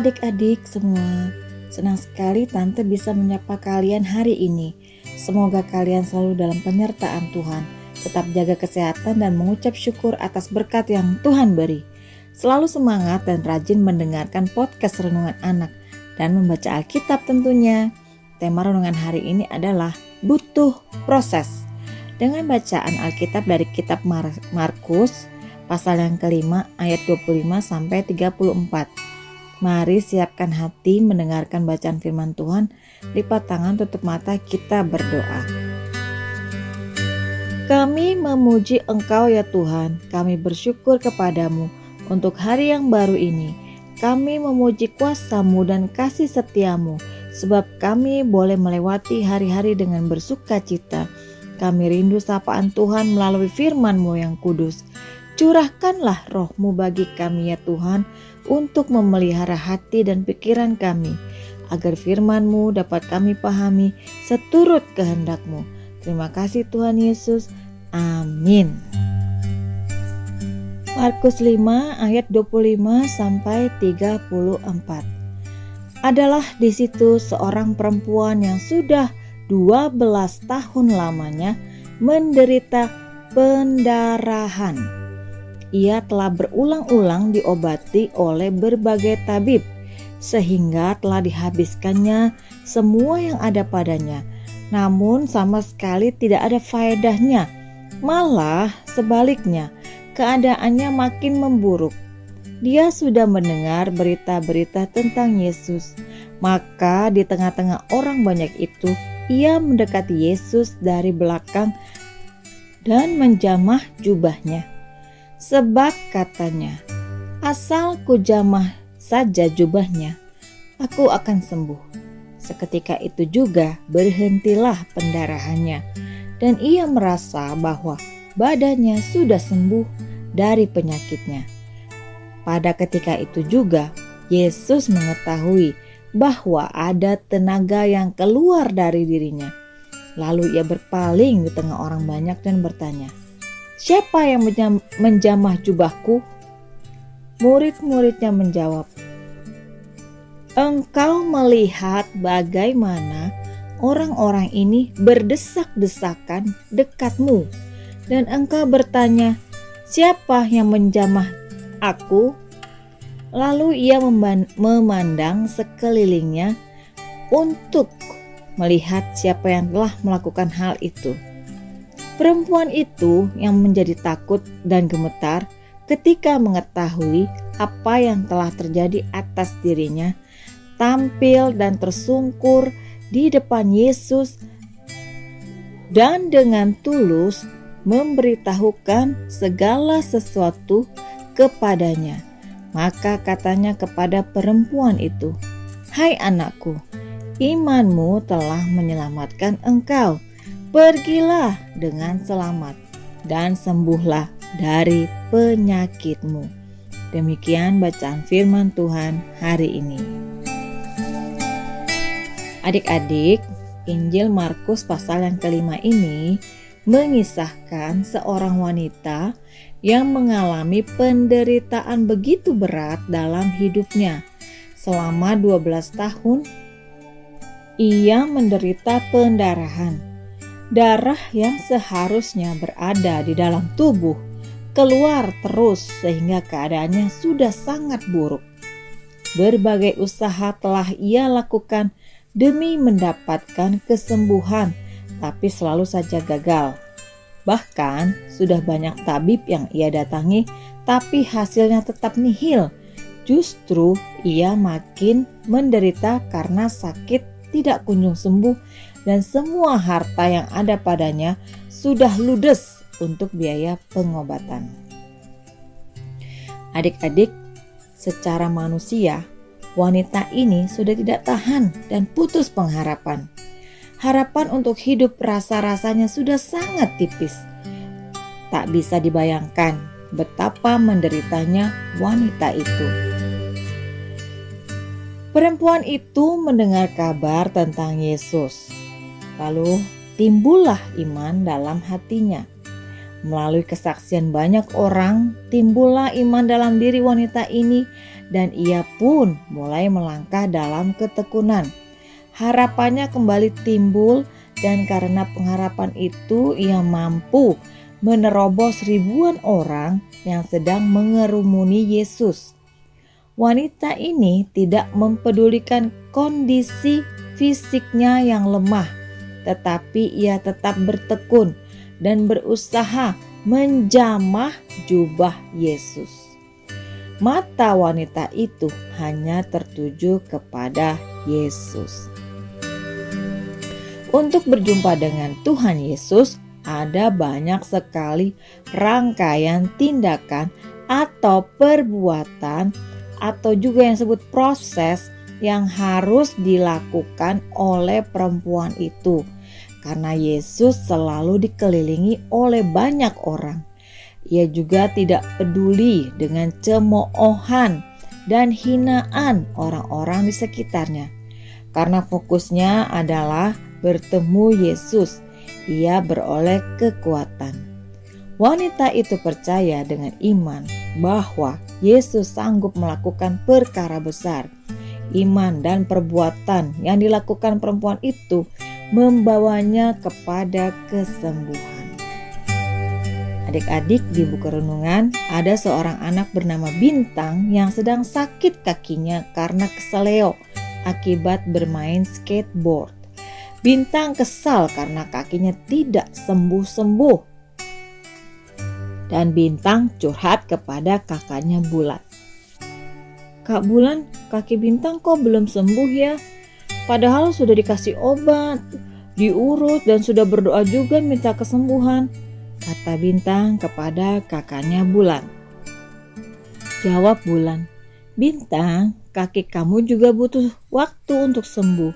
adik-adik semua, senang sekali Tante bisa menyapa kalian hari ini. Semoga kalian selalu dalam penyertaan Tuhan, tetap jaga kesehatan dan mengucap syukur atas berkat yang Tuhan beri. Selalu semangat dan rajin mendengarkan podcast Renungan Anak dan membaca Alkitab tentunya. Tema renungan hari ini adalah butuh proses. Dengan bacaan Alkitab dari kitab Mar Markus pasal yang kelima ayat 25 sampai 34. Mari siapkan hati mendengarkan bacaan firman Tuhan. Lipat tangan, tutup mata, kita berdoa. Kami memuji Engkau ya Tuhan. Kami bersyukur kepadamu untuk hari yang baru ini. Kami memuji kuasamu dan kasih setiamu. Sebab kami boleh melewati hari-hari dengan bersuka cita. Kami rindu sapaan Tuhan melalui firman-Mu yang kudus. Curahkanlah rohmu bagi kami ya Tuhan untuk memelihara hati dan pikiran kami agar firman-Mu dapat kami pahami seturut kehendak-Mu. Terima kasih Tuhan Yesus. Amin. Markus 5 ayat 25 sampai 34. Adalah di situ seorang perempuan yang sudah 12 tahun lamanya menderita pendarahan ia telah berulang-ulang diobati oleh berbagai tabib, sehingga telah dihabiskannya semua yang ada padanya. Namun, sama sekali tidak ada faedahnya, malah sebaliknya, keadaannya makin memburuk. Dia sudah mendengar berita-berita tentang Yesus, maka di tengah-tengah orang banyak itu, ia mendekati Yesus dari belakang dan menjamah jubahnya. Sebab katanya, asal ku jamah saja jubahnya, aku akan sembuh. Seketika itu juga berhentilah pendarahannya, dan ia merasa bahwa badannya sudah sembuh dari penyakitnya. Pada ketika itu juga, Yesus mengetahui bahwa ada tenaga yang keluar dari dirinya. Lalu ia berpaling di tengah orang banyak dan bertanya, Siapa yang menjamah jubahku? Murid-muridnya menjawab, Engkau melihat bagaimana orang-orang ini berdesak-desakan dekatmu, dan engkau bertanya, "Siapa yang menjamah aku?" Lalu ia memandang sekelilingnya untuk melihat siapa yang telah melakukan hal itu. Perempuan itu yang menjadi takut dan gemetar ketika mengetahui apa yang telah terjadi atas dirinya, tampil dan tersungkur di depan Yesus dan dengan tulus memberitahukan segala sesuatu kepadanya. Maka katanya kepada perempuan itu, "Hai anakku, imanmu telah menyelamatkan engkau." Pergilah dengan selamat dan sembuhlah dari penyakitmu. Demikian bacaan firman Tuhan hari ini. Adik-adik, Injil Markus pasal yang kelima ini mengisahkan seorang wanita yang mengalami penderitaan begitu berat dalam hidupnya. Selama 12 tahun, ia menderita pendarahan darah yang seharusnya berada di dalam tubuh keluar terus sehingga keadaannya sudah sangat buruk. Berbagai usaha telah ia lakukan demi mendapatkan kesembuhan, tapi selalu saja gagal. Bahkan sudah banyak tabib yang ia datangi, tapi hasilnya tetap nihil. Justru ia makin menderita karena sakit tidak kunjung sembuh dan semua harta yang ada padanya sudah ludes untuk biaya pengobatan. Adik-adik, secara manusia, wanita ini sudah tidak tahan dan putus pengharapan. Harapan untuk hidup rasa-rasanya sudah sangat tipis. Tak bisa dibayangkan betapa menderitanya wanita itu. Perempuan itu mendengar kabar tentang Yesus Lalu timbullah iman dalam hatinya. Melalui kesaksian banyak orang, timbullah iman dalam diri wanita ini, dan ia pun mulai melangkah dalam ketekunan. Harapannya kembali timbul, dan karena pengharapan itu, ia mampu menerobos ribuan orang yang sedang mengerumuni Yesus. Wanita ini tidak mempedulikan kondisi fisiknya yang lemah, tetapi ia tetap bertekun dan berusaha menjamah jubah Yesus. Mata wanita itu hanya tertuju kepada Yesus. Untuk berjumpa dengan Tuhan Yesus, ada banyak sekali rangkaian tindakan atau perbuatan, atau juga yang disebut proses yang harus dilakukan oleh perempuan itu karena Yesus selalu dikelilingi oleh banyak orang. Ia juga tidak peduli dengan cemoohan dan hinaan orang-orang di sekitarnya. Karena fokusnya adalah bertemu Yesus, ia beroleh kekuatan. Wanita itu percaya dengan iman bahwa Yesus sanggup melakukan perkara besar. Iman dan perbuatan yang dilakukan perempuan itu membawanya kepada kesembuhan. Adik-adik di buku renungan ada seorang anak bernama Bintang yang sedang sakit kakinya karena keseleo akibat bermain skateboard. Bintang kesal karena kakinya tidak sembuh-sembuh. Dan Bintang curhat kepada kakaknya Bulan. Kak Bulan, kaki Bintang kok belum sembuh ya? Padahal sudah dikasih obat, diurut dan sudah berdoa juga minta kesembuhan, kata Bintang kepada kakaknya Bulan. Jawab Bulan, Bintang, kaki kamu juga butuh waktu untuk sembuh.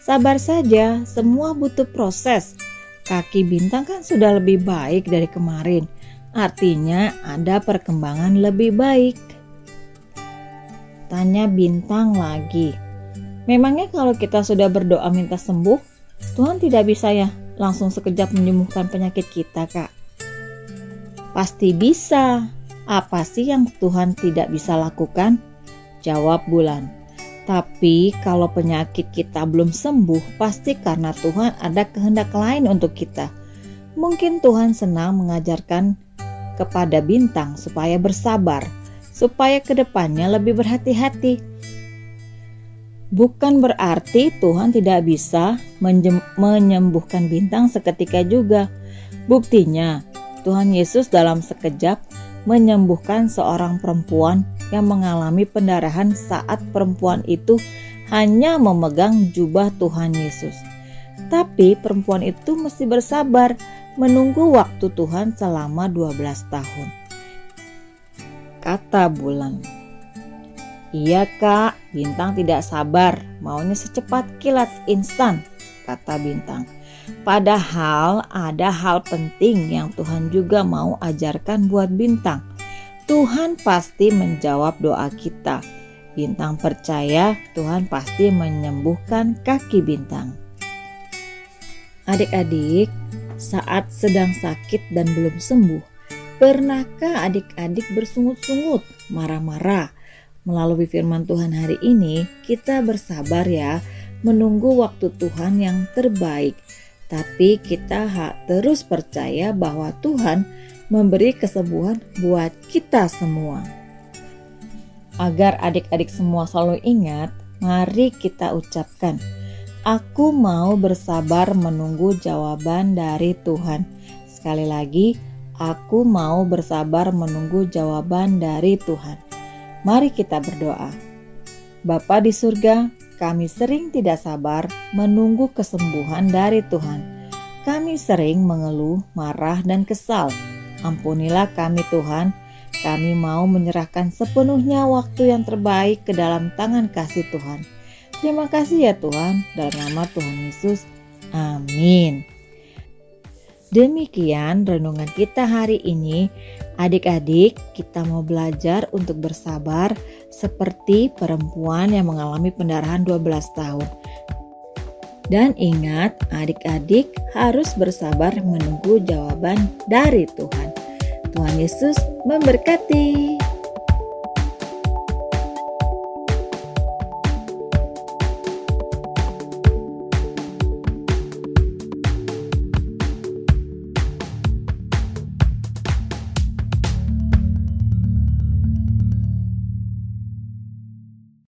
Sabar saja, semua butuh proses. Kaki Bintang kan sudah lebih baik dari kemarin. Artinya ada perkembangan lebih baik. Tanya Bintang lagi. Memangnya kalau kita sudah berdoa minta sembuh, Tuhan tidak bisa ya langsung sekejap menyembuhkan penyakit kita, Kak? Pasti bisa. Apa sih yang Tuhan tidak bisa lakukan? Jawab Bulan. Tapi kalau penyakit kita belum sembuh, pasti karena Tuhan ada kehendak lain untuk kita. Mungkin Tuhan senang mengajarkan kepada bintang supaya bersabar, supaya ke depannya lebih berhati-hati Bukan berarti Tuhan tidak bisa menyembuhkan bintang seketika juga. Buktinya, Tuhan Yesus dalam sekejap menyembuhkan seorang perempuan yang mengalami pendarahan saat perempuan itu hanya memegang jubah Tuhan Yesus. Tapi perempuan itu mesti bersabar menunggu waktu Tuhan selama 12 tahun. Kata bulan. Iya kak, Bintang tidak sabar, maunya secepat kilat instan, kata Bintang. Padahal ada hal penting yang Tuhan juga mau ajarkan buat Bintang. Tuhan pasti menjawab doa kita. Bintang percaya Tuhan pasti menyembuhkan kaki Bintang. Adik-adik, saat sedang sakit dan belum sembuh, pernahkah adik-adik bersungut-sungut, marah-marah, Melalui firman Tuhan hari ini, kita bersabar ya, menunggu waktu Tuhan yang terbaik. Tapi kita terus percaya bahwa Tuhan memberi kesembuhan buat kita semua. Agar adik-adik semua selalu ingat, mari kita ucapkan, Aku mau bersabar menunggu jawaban dari Tuhan. Sekali lagi, aku mau bersabar menunggu jawaban dari Tuhan. Mari kita berdoa. Bapa di surga, kami sering tidak sabar menunggu kesembuhan dari Tuhan. Kami sering mengeluh, marah, dan kesal. Ampunilah kami Tuhan, kami mau menyerahkan sepenuhnya waktu yang terbaik ke dalam tangan kasih Tuhan. Terima kasih ya Tuhan, dalam nama Tuhan Yesus. Amin. Demikian renungan kita hari ini. Adik-adik, kita mau belajar untuk bersabar seperti perempuan yang mengalami pendarahan 12 tahun. Dan ingat, adik-adik harus bersabar menunggu jawaban dari Tuhan. Tuhan Yesus memberkati.